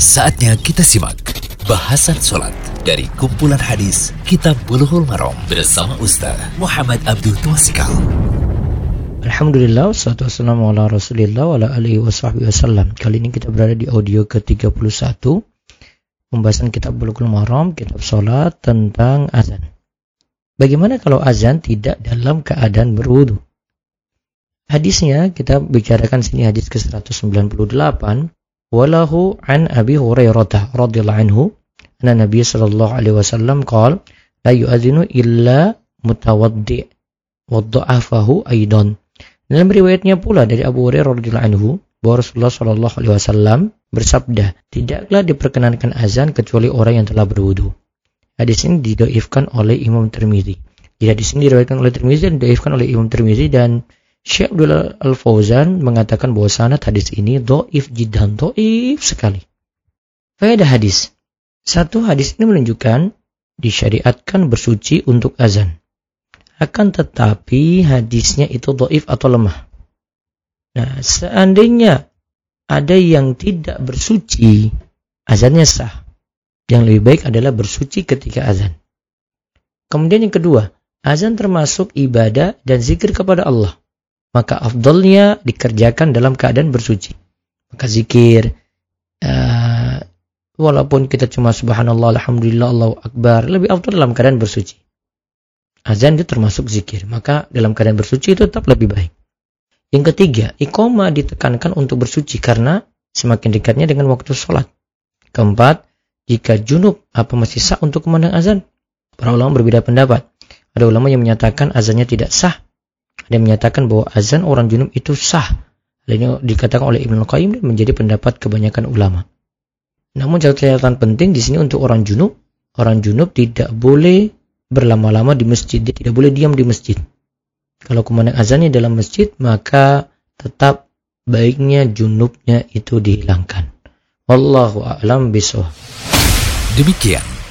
Saatnya kita simak bahasan sholat dari kumpulan hadis Kitab Bulughul Maram bersama Ustaz Muhammad Abdul Tuasikal. Alhamdulillah, wassalatu wassalamu ala rasulillah wa ala alihi wa sahbihi wasallam. Kali ini kita berada di audio ke-31 Pembahasan kitab Bulughul Maram, kitab sholat tentang azan Bagaimana kalau azan tidak dalam keadaan berwudu? Hadisnya kita bicarakan sini hadis ke-198 Walahu an Abi Hurairah radhiyallahu anhu anna Nabi sallallahu alaihi wasallam qala la yu'adzinu illa mutawaddi wa dha'afahu aidan. Dalam riwayatnya pula dari Abu Hurairah radhiyallahu anhu bahwa Rasulullah sallallahu alaihi wasallam bersabda, "Tidaklah diperkenankan azan kecuali orang yang telah berwudu." Hadis ini didoifkan oleh Imam Tirmizi. Di hadis ini diriwayatkan oleh Tirmizi dan didoifkan oleh Imam Tirmizi dan Syekh Abdullah Al-Fauzan mengatakan bahwa sanad hadis ini doif jiddan, doif sekali. Faedah hadis. Satu hadis ini menunjukkan disyariatkan bersuci untuk azan. Akan tetapi hadisnya itu doif atau lemah. Nah, seandainya ada yang tidak bersuci, azannya sah. Yang lebih baik adalah bersuci ketika azan. Kemudian yang kedua, azan termasuk ibadah dan zikir kepada Allah maka afdolnya dikerjakan dalam keadaan bersuci. Maka zikir, uh, walaupun kita cuma subhanallah, alhamdulillah, Allahu akbar, lebih afdol dalam keadaan bersuci. Azan itu termasuk zikir, maka dalam keadaan bersuci itu tetap lebih baik. Yang ketiga, ikoma ditekankan untuk bersuci karena semakin dekatnya dengan waktu sholat. Keempat, jika junub apa masih sah untuk memandang azan? Para ulama berbeda pendapat. Ada ulama yang menyatakan azannya tidak sah dan menyatakan bahwa azan orang junub itu sah. Hal ini dikatakan oleh Ibnu Qayyim menjadi pendapat kebanyakan ulama. Namun catatan penting di sini untuk orang junub, orang junub tidak boleh berlama-lama di masjid, dia tidak boleh diam di masjid. Kalau ke mana azannya dalam masjid, maka tetap baiknya junubnya itu dihilangkan. Wallahu a'lam bishawab. Demikian